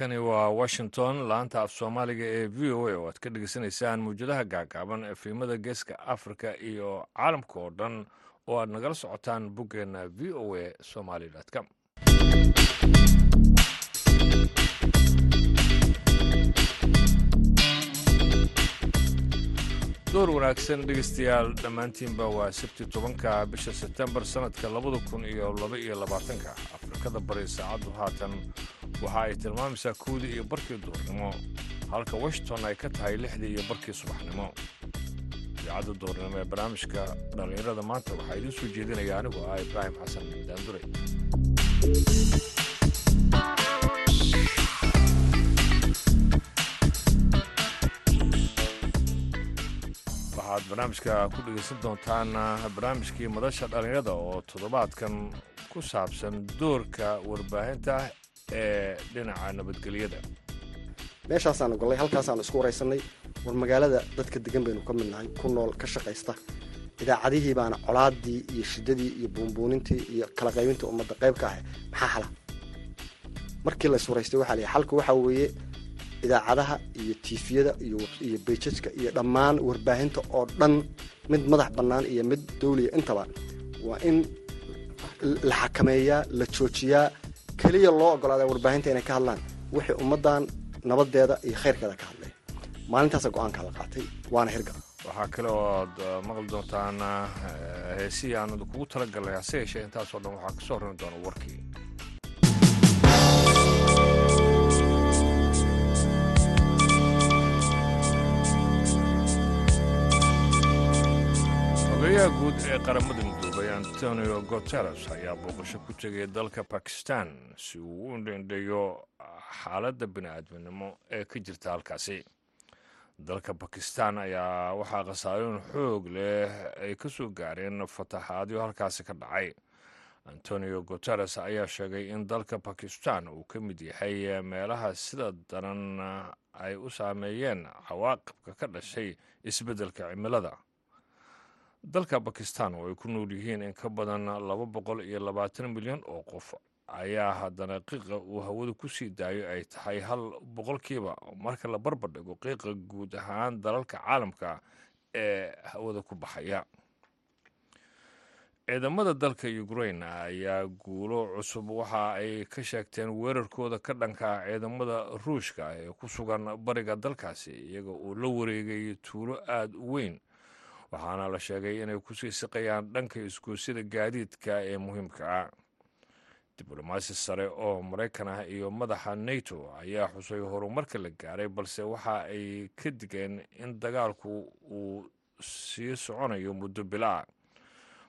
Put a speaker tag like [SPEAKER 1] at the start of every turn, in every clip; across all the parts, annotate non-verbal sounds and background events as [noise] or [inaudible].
[SPEAKER 1] halkani waa washington laanta af soomaaliga ee v o a oo aad ka dhegeysanaysaan muwjadaha gaagaaban efimada geeska africa iyo caalamka oo dhan oo aad nagala socotaan boggeena v o a somaly com door wanaagsan dhegeystayaal dhammaantiinba waa sabti tobanka bisha sebtembar sannadka labada kun iyo laba iyo labaatanka. Afrikada bari saacaddu haatan waxa ay tilmaamaysaa kowdii iyo barkii duurnimo halka washington ay ka tahay lixdii iyo barkii subaxnimo. Idaacadda duurnimo ee barnaamijka dhallinyarada maanta waxaa idiin soo jeedinaya anigu ah ibraahim xasan daandure waxaad barnaamijka ku dhegaysan doontaan barnaamijkii madasha dhallinyarada oo toddobaadkan ku saabsan doorka warbaahinta ee dhinaca nabadgelyada.
[SPEAKER 2] Meeshaasaanu gollay halkaasaanu isku waraysanay war magaalada dadka degan baynu ka midnahay ku nool ka shaqaysta. Idaacadihii baana colaadii iyo shidadii iyo buunbuunintii iyo kala qaybintii ummadda qayb ka ahay maxaa xala markii la iswaraystay waxaa la xalku waxaa weeye idaacadaha iyo tiifiyada iyo bayjajka iyo dhammaan warbaahinta oo dhan mid madax bannaan iyo mid dawliya. Intaba waa in la xakameeyaa la joojiyaa keliya loo ogolaada warbaahinta inay ka hadlaan. Wixii ummaddan nabadeeda iyo khayrkeeda ka hadlay. Maalintaasa go'aanka la qaatay waana hirgal.
[SPEAKER 1] Waxaa kale oo aad maqli doontaan heesihii aanu kugu talagalnay hase yeeshee intaasoo dhan waxaa ka soo horrimi doona warkii ogayaha guud ee qaramada midoobay antonio guteres ayaa booqasho ku tegay dalka bakistan si uu u indhendheeyo xaaladda bini-aadminimo ee ka jirta halkaasi. Dalka bakistan ayaa waxaa khasaarooyin xoog leh ay ka soo gaareen fatahaadyo halkaasi ka dhacay. Antonio guteres ayaa sheegay in dalka bakistan uu ka mid yahay meelaha sida daran ay u saameeyeen cawaaqibka ka dhashay isbeddelka cimilada dalka bakistan oo ay ku nool yihiin in ka badan laba boqol iyo labaatan milyan oo qof. Ayaa haddana qiiqa uu hawada ku sii daayo ay tahay hal boqolkiiba. Marka la barbar dhigo qiiqa guud ahaan dalalka caalamka ee hawada ku baxaya. Ciidamada dalka ukrain ayaa guulo cusub. Waxa ay ka sheegteen weerarkooda ka dhanka ciidamada ruushka ee ku sugan bariga dalkaasi iyaga uu la wareegay tuulo aada u weyn waxaana la sheegay inay ku sii siqayaan dhanka isgoosida gaadiidka ee muhiimka ah. Diblomaasi sare oo maraykan ah iyo madaxa nato ayaa xusay horumarka la gaaray balse waxa ay ka digeen in dagaalku uu sii soconayo muddo bilaa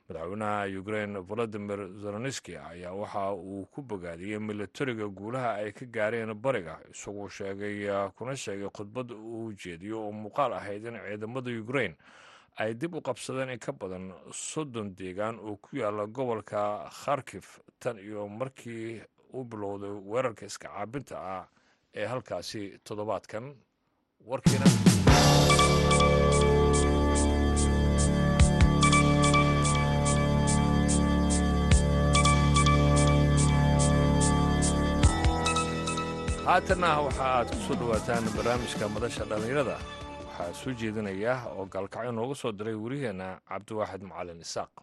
[SPEAKER 1] madaxweynaha ukrain valadimir zelenski ayaa waxa uu ku bogaadiyey milatariga guulaha ay ka gaareen bariga isagoo sheegay kuna sheegay khudbad uu jeediyo oo muuqaal ahayd in ciidamada ukrain ay dib u qabsadeen in ka badan soddon deegaan oo ku yaalla gobolka kharkif tan iyo markii uu bilowday weerarka iska caabinta ah ee halkaasi toddobaadkan. Warkiina. Haatanna waxa aad ku soo dhowaataan barnaamijka madasha dhallinyarada waxaa soo jeedinaya oo gaalkacyo nooga soo diray wariyeenna cabdiwaaxid macalin isaaq.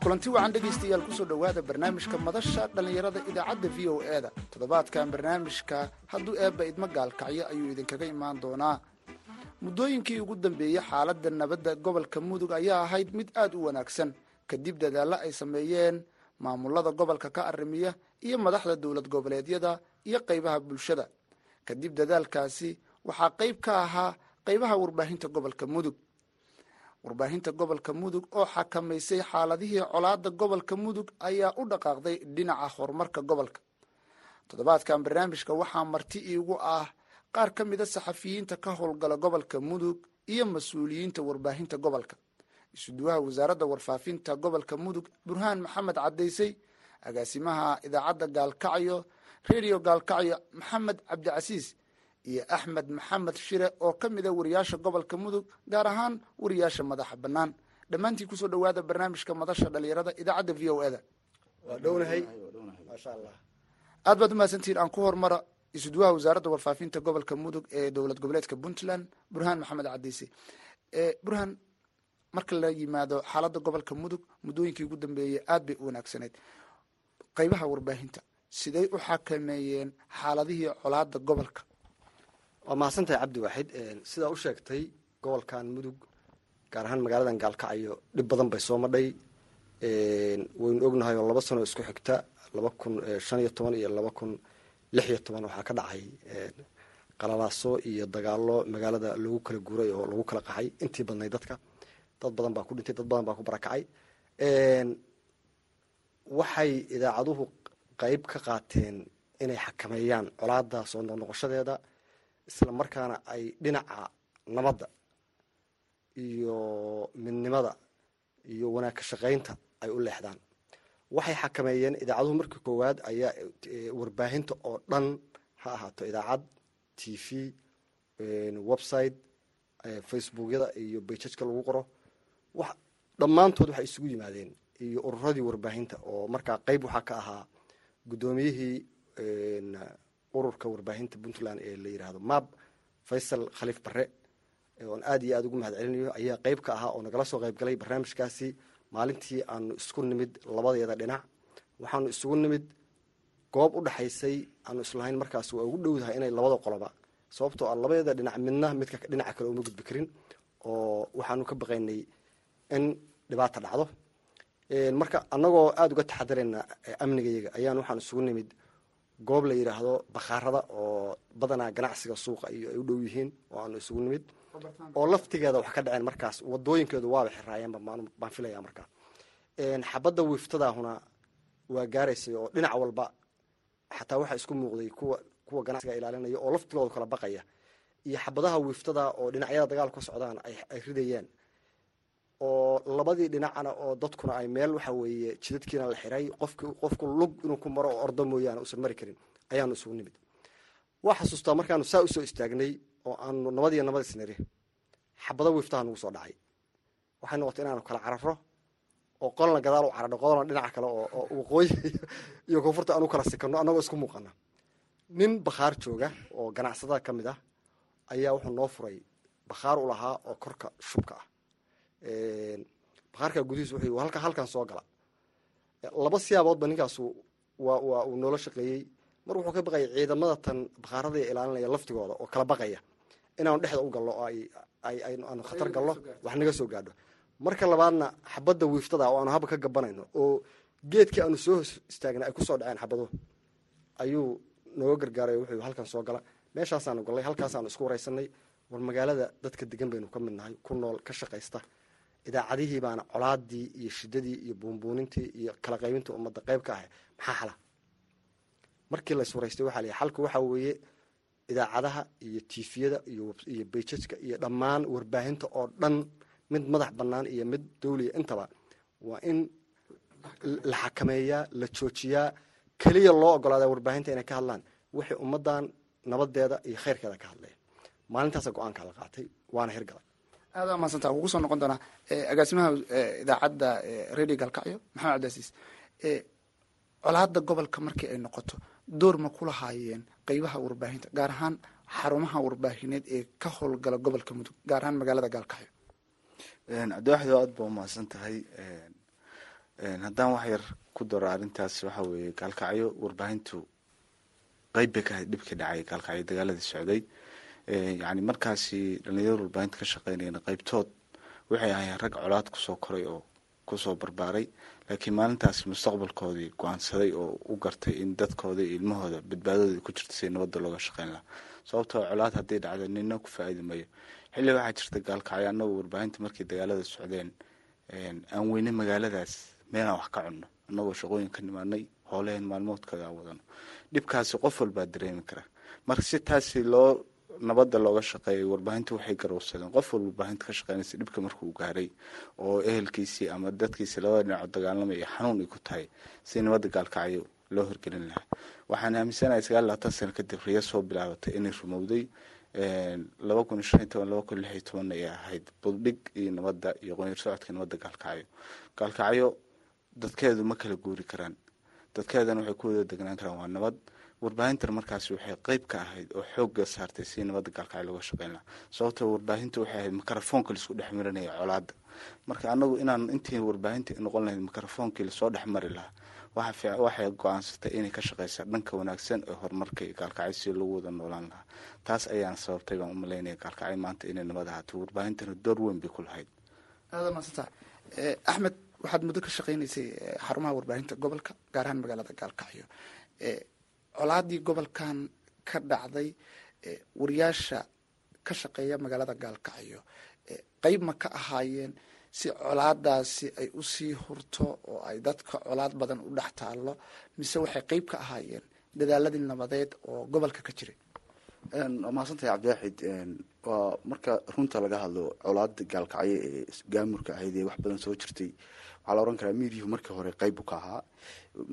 [SPEAKER 3] Kulanti wacan dhegaystayaal ku soo dhowaada barnaamijka madasha dhallinyarada idaacadda v o e da toddobaadkan barnaamijka hadduu eebba idmo gaalkacyo ayuu idinkaga imaan doonaa muddooyinkii ugu dambeeyey xaaladda nabadda gobolka mudug ayaa ahayd mid aad u wanaagsan. Kadib dadaallo ay sameeyeen maamulada gobolka ka arrimiya iyo madaxda dowlad goboleedyada iyo qaybaha bulshada. Kadib dadaalkaasi waxaa qayb ka ahaa qaybaha warbaahinta gobolka mudug. Warbaahinta gobolka mudug oo xakamaysay xaaladihii colaadda gobolka mudug ayaa u dhaqaaqday dhinaca horumarka gobolka. Toddobaadkan barnaamijka waxaa marti iigu ah qaar ka mida saxafiyiinta ka howlgala gobolka mudug iyo mas'uuliyiinta warbaahinta gobolka. Isuduwaha wasaaradda warfaafinta gobolka mudug burhaan maxamed cadaysay agaasimaha idaacadda gaalkacyo redio gaalkacyo maxamed cabdicasiis iyo axmed maxamed shire oo ka mida wariyaasha gobolka mudug gaar ahaan wariyaasha madaxa bannaan. Dhammaantii ku soo dhowaada barnaamijka madasha dhalinyarada idaacadda v o e da
[SPEAKER 2] waa dhownahay. Maasha allah.
[SPEAKER 3] Aad baad umahadsantihiin aan ku hormara isuduwaha wasaaradda warfaafinta gobolka mudug ee dowlad goboleedka puntland burhaan maxamed cadiise burhaan marka la yimaado xaaladda gobolka mudug muddooyinkii ugu dambeeyey aad bay u wanaagsanayd. Qeybaha warbaahinta siday u xakameeyeen xaaladihii colaada gobolka?
[SPEAKER 2] Waa mahadsantahay cabdi waaxid sidaa u sheegtay gobolkan mudug gaar ahaan magaaladan gaalkacyo dhib badan bay soo madhay. Waynu ognahay oo laba sano isku xigta laba kun shan iyo toban iyo laba kun lix iyo toban waxaa ka dhacay qalalaaso iyo dagaalo magaalada lagu kala guuray oo lagu kala qaxay. Intii badnay dadka dad badan baa ku dhintay dad badan baa ku barakacay waxay idaacaduhu qeyb ka qaateen inay xakameeyaan colaada soo noqnoqoshadeeda isla markaana ay dhinaca nabadda iyo midnimada iyo wanaag ka shaqaynta ay u leexdaan waxay xakameeyeen idaacaduhu markii koowaad ayaa warbaahinta oo dhan ha ahaato. Idaacad t v website facebookyada iyo bayjajka lagu qoro. Dhammaantood waxay isugu yimaadeen iyo ururadii warbaahinta oo markaa qeyb waxaa ka ahaa guddoomiyihii ururka warbaahinta puntland ee la yidhaahdo mab faysal khaliif barre oon aad iyo aada ugu mahad celinayo ayaa qeyb ka ahaa oo nagala soo qeyb galay barnaamijkaasi maalintii aanu isku nimid labadeeda dhinac waxaanu isugu nimid goob u dhexaysay aanu islahayn markaas waa ugu dhowdahay inay labada qoloba. Sababtoo a labadeeda dhinac midna midka dhinaca kale uma gudbi karin oo waxaanu ka baqaynay in dhibaata dhacdo. Marka annagoo aada uga taxadarayna amnigayaga ayaan waxaan isugu nimid goob la yidhaahdo bakhaarada oo badanaa ganacsiga suuqa iyo ay u dhow yihiin oo aanu isugu nimid oo laftigeeda wax ka dhaceen markaas wadooyinkeedu waaba xiraayeenba baan filaya markaa. Xabadda wiiftadaahuna waa gaaraysay oo dhinac walba xataa waxaa isku muuqday kuwa kuwa ganacsiga ilaalinaya oo laftigooda kala baqaya. Iyo xabadaha wiiftada oo dhinacyada dagaal ka socdaan ay ridayeen. Oo labadii dhinacana oo dadkuna ay meel waxa weeye jidadkiina la xiray qofk qofku lug inuu ku maro oo ordo mooyaane uusan mari karin ayaanu isugu nimid. Waa xasuustaa markaanu saa u soo istaagnay oo aanu nabadiyo nabad isniri. Xabado wiiftaha nagu soo dhacay. Waxay noqotay inaanu kala cararo oo qolna gadaal u caradho qolna dhinaca kale oo waqooyi [laughs] iyo koonfurta aanu kala sikano annagoo isku muuqana. Nin bakhaar jooga oo ganacsatada ka mid ah ayaa wuxuu noo furay bakhaar u lahaa oo korka shubka ah. Bakhaarka gudihiis wuxuu halka halkan soo gala. Laba siyaaboodba ninkaasu waa waa uu noola shaqeeyey. Mar wuxuu ka baqaya ciidamada tan bakhaarada ilaalinaya laftigooda oo kala baqaya inaanu dhexda u gallo oo ay aanu khatar gallo wax naga soo gaadho. Marka labaadna xabadda wiiftada oo aanu haba ka gabanayno oo geedkii aanu soo hos istaagna ay ku soo dhaceen xabaduhu ayuu nooga gargaaray wuxuu halkan soo gala. Meeshaasaanu gallay halkaasaanu isku waraysanay. War magaalada dadka degan baynu ka mid nahay ku nool ka shaqaysta. Idaacadihii baana colaadii iyo shidadii iyo buunbuunintii iyo kala qaybintii ummadda qayb ka ahay maxaa xala? Markii la iswaraystay waxaa layihi xalku waxaa weeye idaacadaha iyo tifiyada iyo bayjajka iyo dhammaan warbaahinta oo dhan mid madax bannaan iyo mid dawliya. Intaba waa in la xakameeyaa la joojiyaa keliya loo ogolaada warbaahinta inay ka hadlaan. Wixii ummaddan nabadeeda iyo khayrkeeda ka hadlaya maalintaasa go'aanka la qaatay waana hirgalay.
[SPEAKER 3] Aada mahadsanta kugu soo noqon doonaa agaasimaha idaacadda radio galkacyo maxamed cabdiasiis colaada gobolka markii ay noqoto door ma ku lahaayeen qeybaha warbaahinta gaar ahaan xarumaha warbaahineed ee ka howlgala gobolka mudug gaar ahaan magaalada gaalkacyo
[SPEAKER 4] cabdiwaxid oo aad ba umahadsan tahay. Haddaan wax yar ku daro arrintaas waxa weeye gaalkacyo warbaahintu qeyb bay ka ahayd dhibkii dhacay gaalkacyo dagaaladii socday. Yacni markaasi dhalinyarada warbaahinta ka shaqeynayana qeybtood waxay ahayn rag colaad ku soo koray oo ku soo barbaaray laakiin maalintaasi mustaqbalkoodii go'aansaday oo u gartay in dadkooda iyo ilmahooda badbaadadooda ku jirta si nabadda looga shaqeyn lahaa. Sababtoo colaad hadday dhacdo nina ku faa-iidi mayo xilli waxaa jirta gaalkacyo annagu warbaahinta markii dagaalada socdeen aan weyne magaaladaas meelaan wax ka cunno. Annagoo shaqooyin ka nimaanay howlaheen maalmoodkooda aan wadano. Dhibkaasi qof walbaa dareemi kara marka si taasi loo nabadda looga shaqeeyay warbaahinta waxay garowsadeen. Qof walba warbaahinta ka shaqeynaysa dhibka markuu gaaray oo ehelkiisii ama dadkiisii labada dhinaco dagaalamaya xanuun ay ku tahay si nabadda gaalkacyo loo hirgelin lahaa. Waxaan aaminsanahay sagaal labaatan sano kadib riya soo bilaabatay inay rumowday. Laba kun shan toban laba kun lix iyo toban ay ahayd buddhig iyo nabadda iyo qoyar socodka nabadda gaalkacyo. Gaalkacyo dadkeedu ma kala guuri karaan. Dadkeedana waxay ku wada degnaan karaan waa nabad warbaahintan markaasi waxay qeyb ka ahayd oo xooga saartay si nabadda gaalkacyo looga shaqeyn sababtoo warbaahinta waxay ahayd mikrofoonka la isku dhex marinaya colaada marka anagu inaan intii warbaahinta noqon lahayd mikrofoonkii la soo dhex mari lahaa waxay go'aansatay inay ka shaqeysaa dhanka wanaagsan ee horumarka gaalkacyo si lagu wada noolaan lahaa. Taas ayaana sababtay baan umaleynaya gaalkacyo maanta inay nabad ahaato. Warbaahintana door weyn bay ku lahayd.
[SPEAKER 3] Aada maasanta axmed waxaad muddo ka shaqeynaysay xarumaha warbaahinta gobolka gaar ahaan magaalada gaalkacyo colaadii gobolkan ka dhacday wariyaasha ka shaqeeya magaalada gaalkacyo qeyb ma ka ahaayeen si colaadaasi ay u sii hurto oo ay dadka colaad badan u dhex taallo mise waxay qeyb ka ahaayeen dadaaladii nabadeed oo gobolka ka jiray
[SPEAKER 5] waa mahadsantahay cabdiwaaxid waa marka runta laga hadlo colaada gaalkacyo ee gaamurka ahayd ee wax badan soo jirtay waxaa la ohan karaa miidyuhu markii hore qeyb u ka ahaa.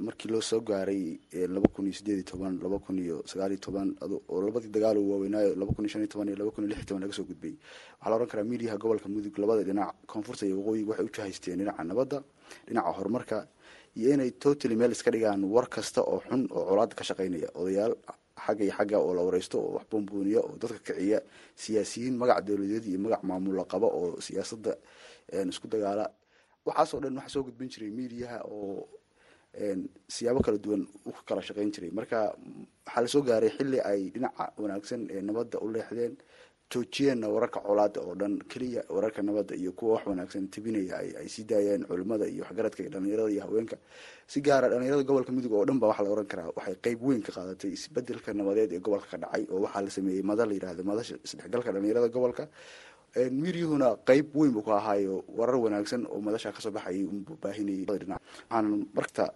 [SPEAKER 5] Markii loo soo gaaray laba kun iyo sideed iyo toban laba kun iyo sagaal iyo toban oo labadii dagaal waaweynaayo laba kun iyo shan iyo toban iyo laba kun iyo lix iyo toban laga soo gudbay. Waxaa la ohan karaa miidyaha gobolka mudug labada dhinac koonfurta iyo waqooyiga waxay u jahaysteen dhinaca nabadda dhinaca horumarka iyo inay totally meel iska dhigaan war kasta oo xun oo colaada ka shaqeynaya odayaal xagga iyo xagga oo la wareysto oo wax buunbuuniya oo dadka kiciya siyaasiyiin magac dowladeed iyo magac maamulla qaba oo siyaasadda isku dagaala. Waxaasoo dhan waxaa soo gudbin jiray miidiyaha oo siyaabo kala duwan u kala shaqeyn jiray. Marka waxaa la soo gaaray xilli ay dhinaca wanaagsan ee nabadda u leexdeen joojiyeenna wararka colaada oo dhan keliya wararka nabadda iyo kuwa wax wanaagsan tebinaya ay sii daayeen culimada iyo waxgaradka iyo dhalinyarada iyo haweenka. Si gaara dhalinyarada gobolka mudug oo dhan ba waxaa la ohan karaa waxay qeyb weyn ka qaadatay isbeddelka nabadeed ee gobolka ka dhacay oo waxaa la sameeyey mada la yiraahdo madasha isdhexgalka dhalinyarada gobolka. Miidyuhuna qeyb weyn buu ka ahaayo warar wanaagsan oo madasha ka soo baxayay unbuu baahinayay dhinac waxaan marta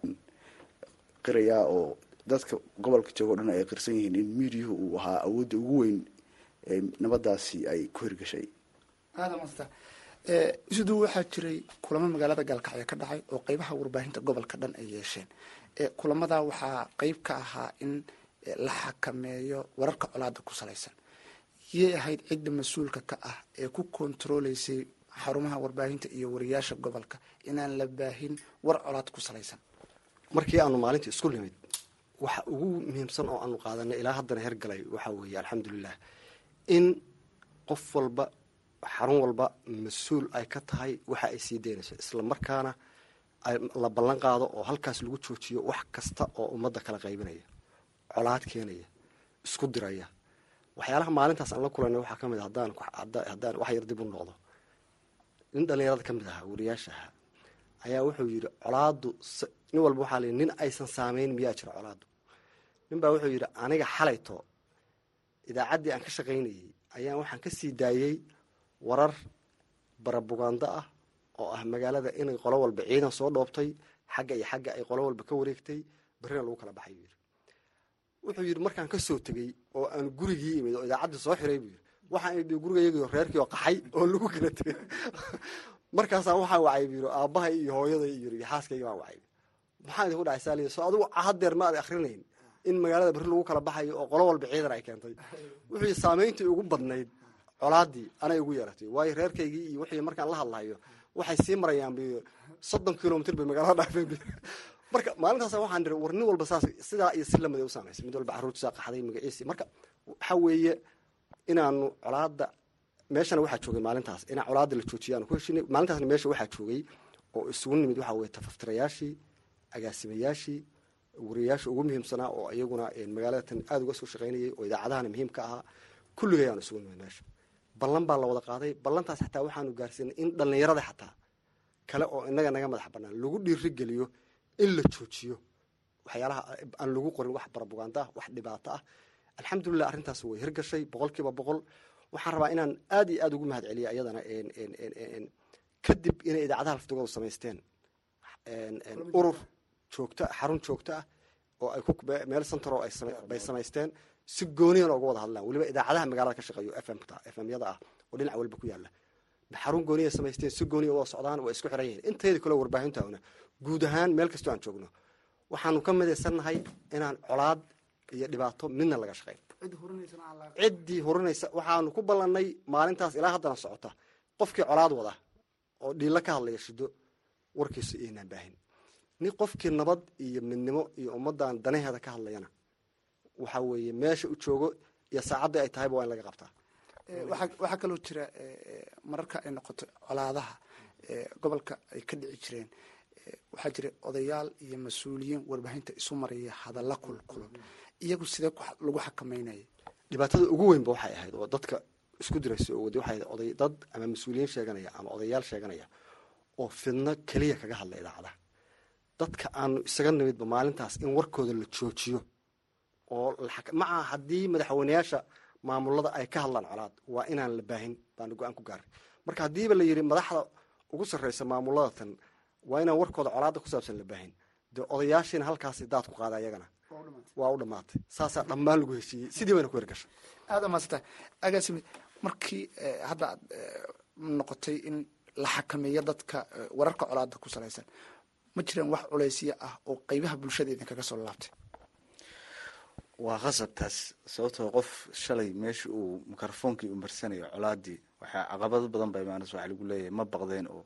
[SPEAKER 5] qirayaa oo dadka gobolka jooga o dhan ay qirsan yihiin in miidyuhu uu ahaa awoodda ugu weyn nabadaasi ay ku hirgashay.
[SPEAKER 3] Aada maasanta siduu waxaa jiray kulamo magaalada gaalkacyo ka dhacay oo qeybaha warbaahinta gobolka dhan ay yeesheen. Kulamada waxaa qeyb ka ahaa in la xakameeyo wararka colaada ku salaysan. Yay ahayd cidda mas'uulka ka ah ee ku kontaroleysay xarumaha warbaahinta iyo wariyaasha gobolka inaan la baahin war colaad ku salaysan.
[SPEAKER 2] Markii aanu maalinta isku nimid waxa ugu muhiimsan oo aanu qaadanay ilaa haddana hergalay waxaa weeye alxamdulilah in qof walba xarun walba mas'uul ay ka tahay waxa ay sii daynayso. Isla markaana la ballan qaado oo halkaas lagu joojiyo wax kasta oo ummadda kala qaybinaya colaad keenaya isku diraya. Waxyaalaha maalintaas aan la kulanay waxaa ka a haddaan haddaan wax yar dib u noqdo. Nin dhalinyarada ka mid ahaa wariyaasha ayaa wuxuu yidhi colaadu nin walba waxaa lii nin aysan saamayn miyaa jira colaadu? Nin baa wuxuu yidhi aniga xalayto idaacaddii aan ka shaqaynayey ayaan waxaan ka sii daayey warar barabugaando ah oo ah magaalada inay qolo walba ciidan soo dhoobtay xagga iyo xagga ay qolo walba ka wareegtay berrina lagu kala baxay buu yidhi. Wuxuu yidhi markaan ka soo tegey oo aan gurigii imid oo idaacaddii soo xiray buu yidhi. Waxaan idhi gurigayagio reerkii oo qaxay oo lagu kala tegay [laughs] markaasaan waxaan wacay buu yidhi iyo hooyaday iyo xaaskayga baan wacay. Maxaa idinku dhacay saaliya? Soo adigu hadeer ma ad akrinayn in magaalada berri lagu kala baxayo oo qolo walba ciidan ay keentay. Yidhi saamayntii ugu badnayd colaadii anay ugu yeeratay. Waayo reerkaygii iyo wixii markaan la hadlahayo waxay sii marayaan b soddon kilomitr bay magaalada dhaafeen marka maalintaas waxaan iri war walba saas sidaa iyo si lamida u samaysay mid walba carruurtiisaa qaxday magaciisii marka waxaa weeye inaanu colaada meeshana waxaa joogay maalintaas. Inaa colaada la joojiya aanu ku heshinay maalintaasna meesha waxaa joogay oo isugu nimid waxaa weye tafaftirayaashii agaasimayaashii wariyayaasha ugu muhiimsanaa oo iyaguna magaalada tan aada uga soo shaqaynayay oo idaacadahana muhiim ka ahaa kulligay aanu isugu nimid meesha. Ballan baa la wada qaaday. Ballantaas xataa waxaanu gaarsiinay in dhallinyarada xataa kale oo inaga naga madax banaan lagu dhiirigeliyo in la joojiyo waxyaalaha aan lagu qorin wax barabugaanta ah wax dhibaato ah. Alxamdulilah arrintaas way hirgashay. Boqol kiiba boqol. Waxaan rabaa inaan aad iyo aada ugu mahad celiya iyadana kadib inay idaacadaha laftigooda samaysteen. Urur joogto xarun joogto ah oo ay ku meel centro bay samaysteen si gooniyana uga wada hadlaan. Weliba idaacadaha magaalada ka shaqeeyo fmta fmyada ah oo dhinac walba ku yaalla xarun gooniya samaysteen si gooniya wada socdaan waa isku xiran yihiin. Inteeda kale warbaahintana guud ahaan meel kastoo aan joogno. Waxaanu ka midaysannahay inaan colaad iyo dhibaato midna laga shaqayn ciddii hurinaysa waxaanu ku ballannay maalintaas ilaa haddana socota. Qofkii colaad wada oo dhiilo ka hadlaya shido warkiisu iynaan baahin nin qofkii nabad iyo midnimo iyo ummaddan danaheeda ka hadlayana. Waxa weeye meesha u joogo iyo saacadda ay tahayba waa in laga qabtaa.
[SPEAKER 3] Waxaa kaloo jira mararka ay noqoto colaadaha gobolka ay ka dhici jireen. Waxaa jira odayaal iyo mas'uuliyiin warbaahinta isu maraya hadalla kulkulan iyagu sidee lagu xakameynaya.
[SPEAKER 2] Dhibaatada ugu weynba waxay ahayd oo dadka isku diraysa oo wadi waxay ahayd oday dad ama mas'uuliyiin sheeganaya ama odayaal sheeganaya oo fidno keliya kaga hadla idaacadaha dadka aanu isaga nimidba maalintaas in warkooda la joojiyo oo maca haddii madaxweyneyaasha maamulada ay ka hadlaan colaad. Waa inaan la baahin baana go'aan ku gaaray. Marka haddiiba la yidhi madaxda ugu sarreysa maamulada tan waa inaan warkooda colaadda ku saabsan la baahin. Dee odayaashiina halkaasi daad ku qaada ayagana. Waa u dhammaatay saasaa dhammaan lagu heshiiyey. Sidii bayna ku hirgashay
[SPEAKER 3] aada maasanta agaasimi markii hadda aad noqotay in la xakameeyo dadka wararka colaada ku salaysan ma jiraan wax culaysyo ah oo qeybaha bulshada idinkaga soo laabtay.
[SPEAKER 4] Waa qasab taas sababtoo qof shalay meesha uu mikrofoonkii u marsanayo colaadii waxaa caqabado badan baa imaanaysa waxaa lagu leeyahay ma baqdeen oo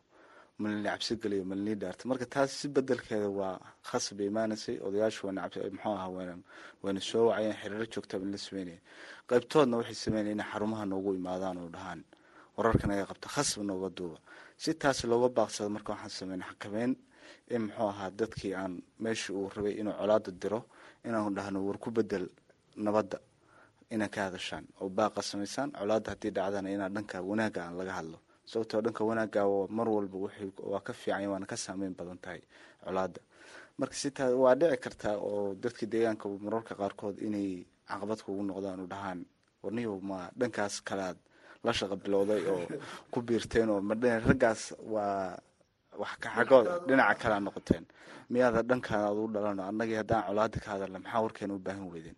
[SPEAKER 4] malini cabsi geliyo malini dhaarta marka taas si bedelkeeda waa khasab imaanaysay odayaashu waana muxuu ahaa wayna wayna soo wacayeen xiriiro joogtaa ban la sameynaya. Qaybtoodna waxay sameynaya inay xarumaha noogu imaadaan oo dhahaan wararka naga qabta khasab nooga duuba. Si taas looga baaqsado marka waxaan sameynay xakameyn in muxuu ahaa dadkii aan meesha uu rabay inuu colaada diro inaanu dhahno war ku bedel nabadda inaa ka hadashaan. Oo baaqa samaysaan colaadda haddii dhacdana inaa dhanka wanaagga aan laga hadlo. Sababtoo dhanka wanaagga mar walba waa ka fiican waana ka saameyn badan tahay colaadda. Marka sitaa waa dhici kartaa oo dadka deegaanka mararka qaarkood inay caqabad kugu noqdaan u dhahaan warniyo ma dhankaas kalaad la shaqa bilowday oo ku biirteen oo raggaas waa wax kaxagooda dhinaca kalea noqoteen. Miyaada dhankaan ad u dhalano? Annagii haddaan colaada ka hadalna maxaa warkeena u baahan weydeen?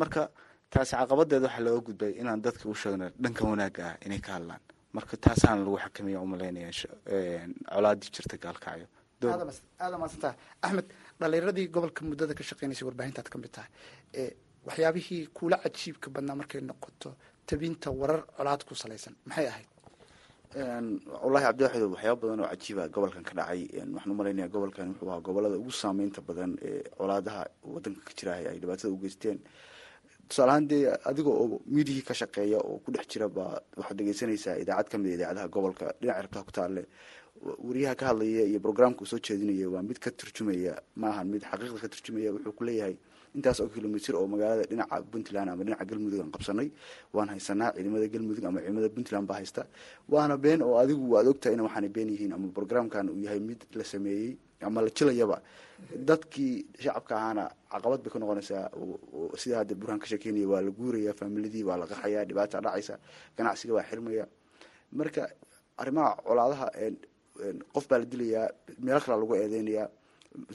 [SPEAKER 4] Marka taasi caqabadeed waxaa looga gudbay inaan dadka u sheegno dhanka wanaagga ah inay ka hadlaan. Marka taasaana lagu xakameeya u malaynaya colaadii jirta gaalkacyo.
[SPEAKER 3] Aada axmed dhalinyaradii gobolka muddada ka shaqeynaysay warbaahintaad ka mid tahay. Waxyaabihii kuula cajiibka badnaa markay noqoto tabinta warar colaad ku salaysan maxay ahayd
[SPEAKER 5] wallaahi cabdiwaxido waxyaaba badan oo cajiiba gobolkan ka dhacay. Waxaan u malaynaya gobolkan wuxuu ahaa gobollada ugu saameynta badan ee colaadaha wadanka ka jira ay dhibaatada u geysteen. Tusaale ahaan dee adiga oo miidiyii ka shaqeeya oo ku dhex jira baa waxaad dhegeysanaysaa idaacad ka mid a idaacadaha gobolka dhinac rabtaa ku taalle wariyaha ka hadlaya iyo brograamka uu soo jeedinaya waa mid ka turjumaya ma ahan mid xaqiiqda ka turjumaya wuxuu ku leeyahay intaas oo kilomitr oo magaalada dhinaca puntland ama dhinaca galmudug aan qabsanay waan haysanaa ciidamada galmudug ama ciidamada puntland baa haysta. Waana been oo adigu waad ogtahay in waxaana been yihiin ama brograamkan uu yahay mid la sameeyey ama la jilayaba. Dadkii shacabka ahaana caqabad bay ka noqonaysaa sida hadda burhaan ka sheekeynaya waa la guuraya faamiladii waa la qaxaya dhibaata dhacaysa ganacsiga waa xirmaya. Marka arrimaha colaadaha qof baa la dilayaa meelo kalea lagu eedeynayaa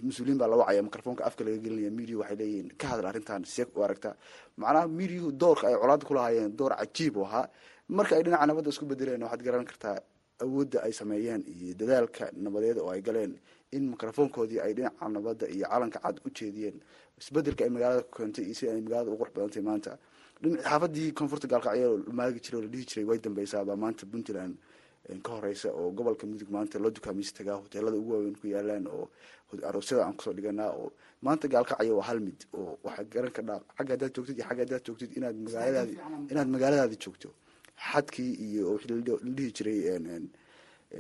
[SPEAKER 5] mas'uuliyiin baa la wacaya microfonka afka laga gelinaya media waxay leeyihiin ka hadal arrintan see u aragtaa macnaha mediahu doorka ay colaada ku lahaayeen door cajiib u ahaa. Marka ay dhinaca nabadda isku bedeleen waxaad garan kartaa awoodda ay sameeyeen iyo dadaalka nabadeed oo ay galeen in microfonkoodii ay dhinaca nabadda iyo calanka cad u jeediyeen. Isbedelka ay magaalada ku keentay iyo sida ay magaalada u qurux badantay maanta. Xaafadii koonfurta gaalkacyo maagi jiray oo la dhihi jiray way dambeysaabaa maanta puntland ka horeysa oo gobolka mudug maanta loo dukaamaysa tagaa hoteelada ugu waaweyn ku yaalaan oo aroosyada aan ku soo dhiganaa oo maanta gaalkacyo waa hal mid oo waxaa garan kadhaa xagga haddaad joogtid iyo xagga haddaad joogtid inaad magaaladaadi inaad magaaladaadi joogto. Xadkii iyo dhihi jiray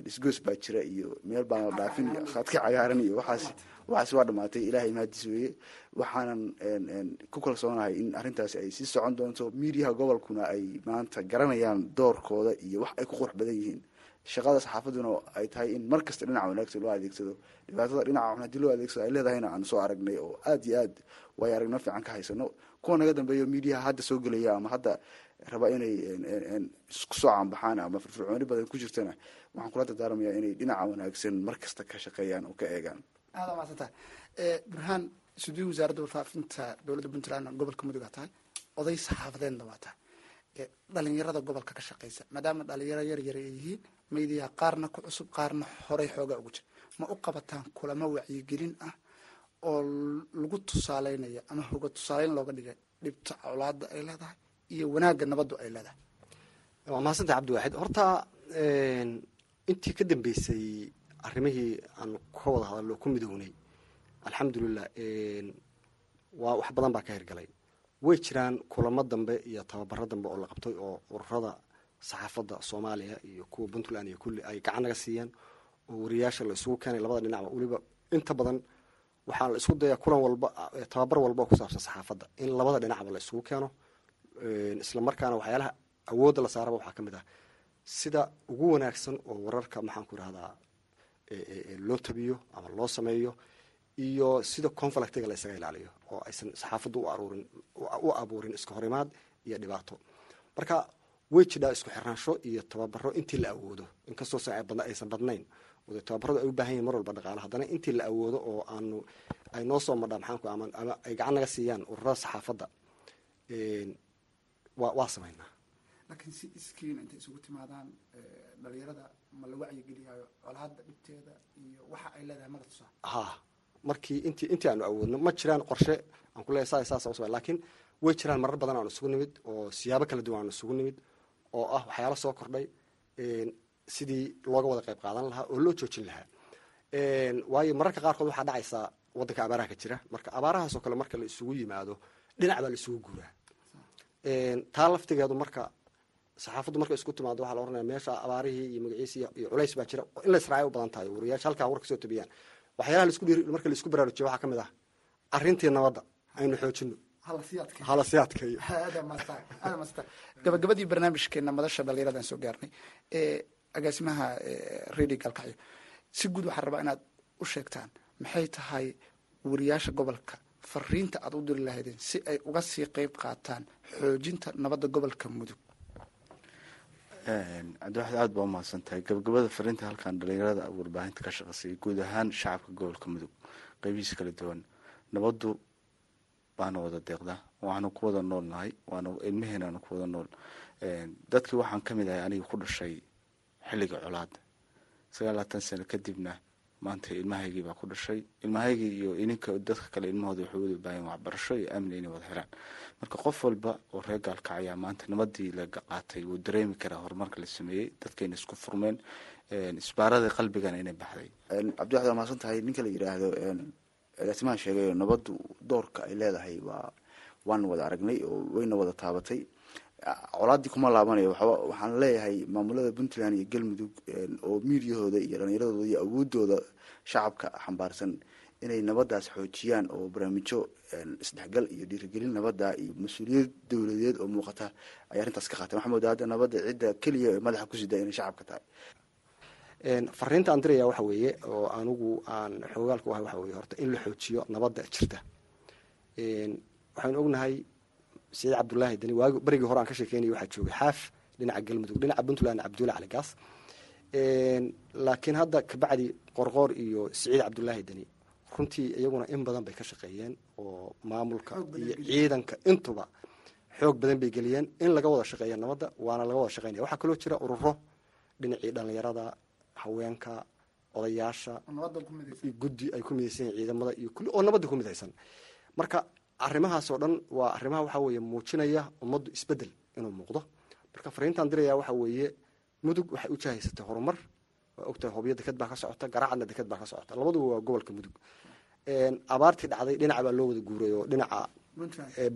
[SPEAKER 5] isgoos baa jira iyo meel baan la dhaafin iyo khadka cagaaran iyo waxaas waxaas waa dhamaatay ilaahay mahadiis weeye. Waxaanan ku kalsoonahay in arrintaasi ay sii socon doonto. Miidiyaha gobolkuna ay maanta garanayaan doorkooda iyo wax ay ku qurux badan yihiin shaqada saxaafaduna ay tahay in mar kasta dhinaca wanaagsan loo adeegsado. Dhibaatada dhinaca xun haddii loo adeegsado ay leedahayna aan soo aragnay oo aada iyo aad way aragnimo fiican ka haysano kuwa naga dambeeyo miidiyaha hadda soo gelaya ama hadda raba inay isku soo caanbaxaan ama firfircooni badan ku jirtana waxaan kula dardaaramayaa inay dhinaca wanaagsan mar kasta ka shaqeeyaan oo ka eegaan.
[SPEAKER 3] Aada maasanta burhaan sudii wasaaradda warfaafinta dowladda puntland gobolka mudug aa tahay oday saxaafadeedna waa tahay. Dhalinyarada gobolka ka shaqeysa maadaama dhalinyaro yar yar ay yihiin maydiyaa qaarna ku cusub qaarna horey xoogaa ugu jira ma u qabataan kulamo wacyigelin ah oo lagu tusaaleynayo ama hoga tusaaleyn looga dhigay dhibta colaada ay leedahay iyo wanaagga nabaddu ay leedahay?
[SPEAKER 2] Waa mahadsantahay cabdiwaaxid horta intii ka dambeysay arrimihii aan ka wada hadallo ku midownay alxamdulilah waa wax badan baa ka hirgalay. Way jiraan kulamo dambe iyo tababaro dambe oo la qabtay oo ururada saxaafadda soomaaliya iyo kuwa puntland iyo kulli ay gacan naga siiyeen oo wariyaasha la isugu keenay labada dhinacba weliba inta badan waxaa la isku dayaa kulan walba tababar walba oo ku saabsan saxaafadda in labada dhinacba la isugu keeno isla markaana waxyaalaha awoodda la saaraba waxaa ka ah sida ugu wanaagsan oo wararka maxaan ku loo tabiyo ama loo sameeyo iyo sida conflictiga la isaga ilaaliyo oo aysan saxaafaddu uaruurin u abuurin iska horimaad iyo dhibaato. Marka way jidhaa isku xirnaansho iyo tababaro intii la awoodo inkastoo aysan badnayn tababaradu ay u baahan yihiin mar walba dhaqaalo haddana intii la awoodo oo aanu ay noo soo madhaa maxaanku ama ay gacan naga siiyaan ururada saxaafadda waa waa
[SPEAKER 3] laakiin si iskiin intay isugu timaadaan dhalinyarada ma la wacyigeliyayo colaada dhibteeda iyo waxa ay leedahay mala tusaa
[SPEAKER 2] ha markii intii intii aanu awoodno ma jiraan qorshe aan ku leeyahay saa saas laakiin way jiraan marar badan aanu isugu nimid oo siyaabo kala duwan aanu isugu nimid oo ah waxyaalo soo kordhay sidii looga wada qayb qaadan lahaa oo loo joojin lahaa. Waayo mararka qaarkood waxaa dhacaysaa waddanka abaaraha ka jira. Marka abaarahaasoo kale marka la isugu yimaado dhinac baa la isugu guuraa. Taa laftigeedu marka saxaafaddu markay isku timaado waxaa la ohanaya meesha abaarihii iyo magaciisi iyo culays baa jira. In la israaciy u badan tahay wariyaasha halkaa war ka soo tabiyaan waxyaalaha la isku marka la isku baraarujiyo waxaa ka mid ah arrintii nabadda aynu xoojino hala sii adkeeyo
[SPEAKER 3] gabagabadii barnaamijkeena madasha dhalinyaradan soo gaarnay agaasimaha radio galkacyo si guud waxaan rabaa inaad u sheegtaan maxay tahay wariyaasha gobolka fariinta aad u diri lahaydeen si ay uga sii qeyb qaataan xoojinta nabadda gobolka mudug?
[SPEAKER 4] Cabdiwaxid aada baa umahadsan tahay gabagabada fariinta halkan dhalinyarada warbaahinta ka shaqeysay guud ahaan shacabka gobolka mudug. Qeybihiisa kala duwan. Nabaddu waana wada deeqdaa waanu ku wada nool nahay waana ilmaheenaanu ku nool. Dadkii waxaan ka mid ahay aniga ku dhashay xilliga colaada sagaal labaatan sano kadibna maanta ilmahaygii baa ku dhashay. Ilmahaygii iyo ininka dadka kale ilmahooda waxay wada baahan waxbarasho iyo amni inay wada helaan. Marka qof walba oo reer gaalkacayaa maanta nabadii laga qaatay wuu dareemi karaa horumarka la sameeyey dadkayna isku furmeen isbaaradii qalbigana inay baxday.
[SPEAKER 5] Cabdiwaxid waa tahay ninka la yidhaahdo agaasimaha sheegayo nabaddu doorka ay leedahay waa waan wada aragnay oo wayna wada taabatay. Colaadii kuma laabanayo waxaan leeyahay maamulada puntland iyo galmudug oo miidiyahooda iyo dhalinyaradooda iyo awoodooda shacabka xambaarsan inay nabadaas xoojiyaan oo barnaamijyo isdhexgal iyo dhiirigelin nabada iyo mas'uuliyad dowladeed oo muuqata ay arrintaas ka qaateen. Waxaa moodaa hadda nabadda cidda keliya ee madaxa ku sida inay shacabka tahay
[SPEAKER 2] fariinta aan diraya waxa weeye oo anigu aan xoogaalka u ahay waxa weye horta in la xoojiyo nabadda jirta. Waxaynu ognahay saciid cabdullaahi dani waagi berigii hore aan ka sheekeynaya waxaa joogay xaaf dhinaca galmudug dhinaca puntland cabdulla cali gaas laakiin hadda kabacdi qorqoor iyo saciid cabdullaahi deni runtii iyaguna in badan bay ka shaqeeyeen oo maamulka iyo ciidanka intuba xoog badan bay geliyeen in laga wada shaqeeya nabadda waana laga wada shaqeynaya. Waxaa kaloo jira ururo dhinacii dhalinyarada haweenka odayaasha guddi ay ku midaysan yihiin ciidamada iyo kulli oo nabadda ku midaysan. Marka arrimahaas oo dhan waa arrimaha waxaa weeye muujinaya ummaddu isbeddel inuu muuqdo. Marka fariintaan diraya waxaa weeye mudug waxay u jahaysatay horumar. Waa ogtahay hobyo deked baa ka socota garaacadna deked baa ka socota. Labaduba waa gobolka mudug. Abaartii dhacday dhinaca baa loo wada guuray oo dhinaca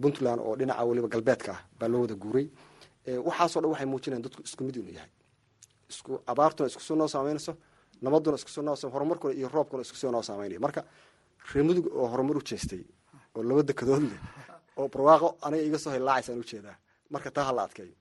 [SPEAKER 2] puntland. oo dhinaca weliba galbeedka ah baa loo wada guuray. Waxaasoo dhan waxay muujinayan dadku isku mid inuu yahay isku abaartuna isku soo noo saameynayso nabaduna isku soo noo horumarkuna iyo roobkuna isku soo noo saameynaya marka reer mudug oo horumar u jeestay oo laba dekadood leh oo barwaaqo aniga iga soo hilaacaysan u jeedaa marka taa hala adkeeyo.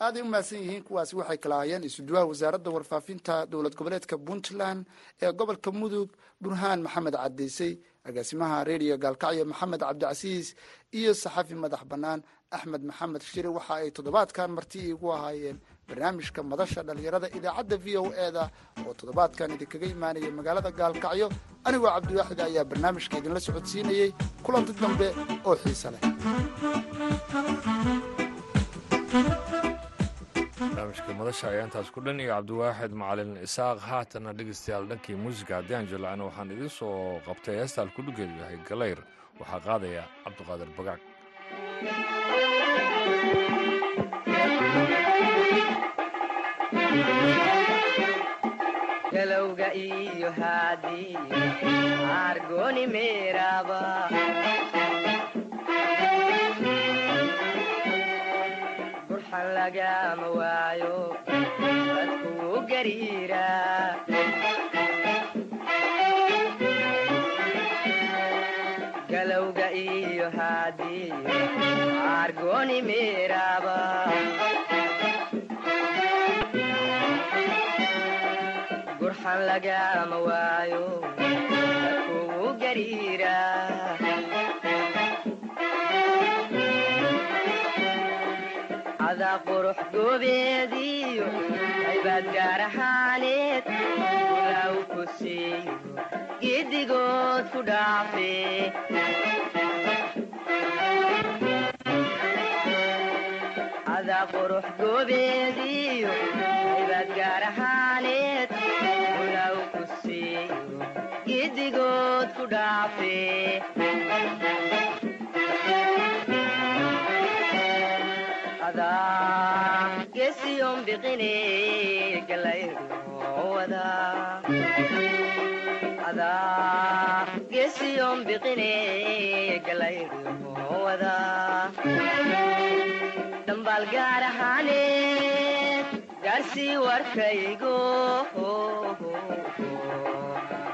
[SPEAKER 3] Aaday u mahadsan yihiin kuwaasi waxay kala hayeen isuduwaha wasaaradda warfaafinta dowlad goboleedka puntland ee gobolka mudug burhaan maxamed cadaysay agaasimaha reediyo gaalkacyo maxamed cabdicasiis iyo saxafi madax bannaan axmed maxamed shire. Waxa ay toddobaadkan marti iigu ahaayeen barnaamijka madasha dhalinyarada idaacadda v o e da oo toddobaadkan idinkaga imaanaya magaalada gaalkacyo. Anigoo cabdiwaaxid ayaa barnaamijka idinla socodsiinayey kulanti dambe oo xiise leh.
[SPEAKER 1] Barnaamijka madasha ayaa intaas ku dhan iyo cabdiwaaxid macalin isaaq haatana dhegeystayaal dhankii muusiga haddii aan jilacno waxaan idiin soo qabtay heestaan kudhigeedu yahay galayr waxaa qaadaya cabdiqaadir bagaag
[SPEAKER 6] galowga iyo haadii argoni meeraba burxan lagama gariira galowga iyo haadii argoni gurxan lagama waayo dadkuu gariira cadaa qurux goobeediyo aybaad gaar ahaaneed ulaaw ku siiyo giddigood ku dhaafe cadaa qurux goobeediyo aybaad gaar ahaaneed giddigood ku dhaafe adaa gesiyon biqine dhambaal gaar ahaaneed gaarsii warkaygo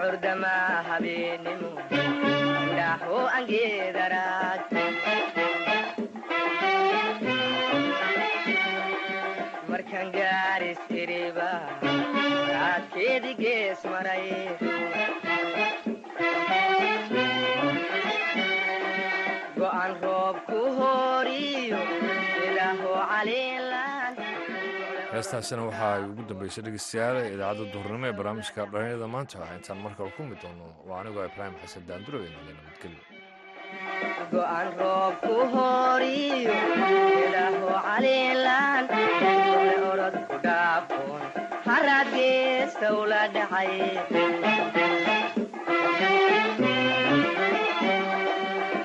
[SPEAKER 6] gudcurdama habeenimo dhaaho angeedaraad markan gaaris iriba raadkeedi gees maray
[SPEAKER 1] heestaasina waxaa ay ugu dambeysay dhegeystayaal idaacadda duhurnimo ee barnaamijka dhalinyada maanta. Intaan markale ku mid doono waa anigoo ibraahim xasan daanduro inale nabadgelyo
[SPEAKER 6] go'an roob ku horiyo ilaaho caliilan ole orod ku dhaafoon haraad geesta ula dhacay.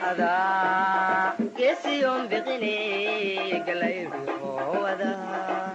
[SPEAKER 6] Adaa geesiyon biqine galayruwada adaa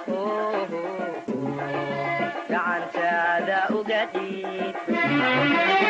[SPEAKER 6] dhambaal gaar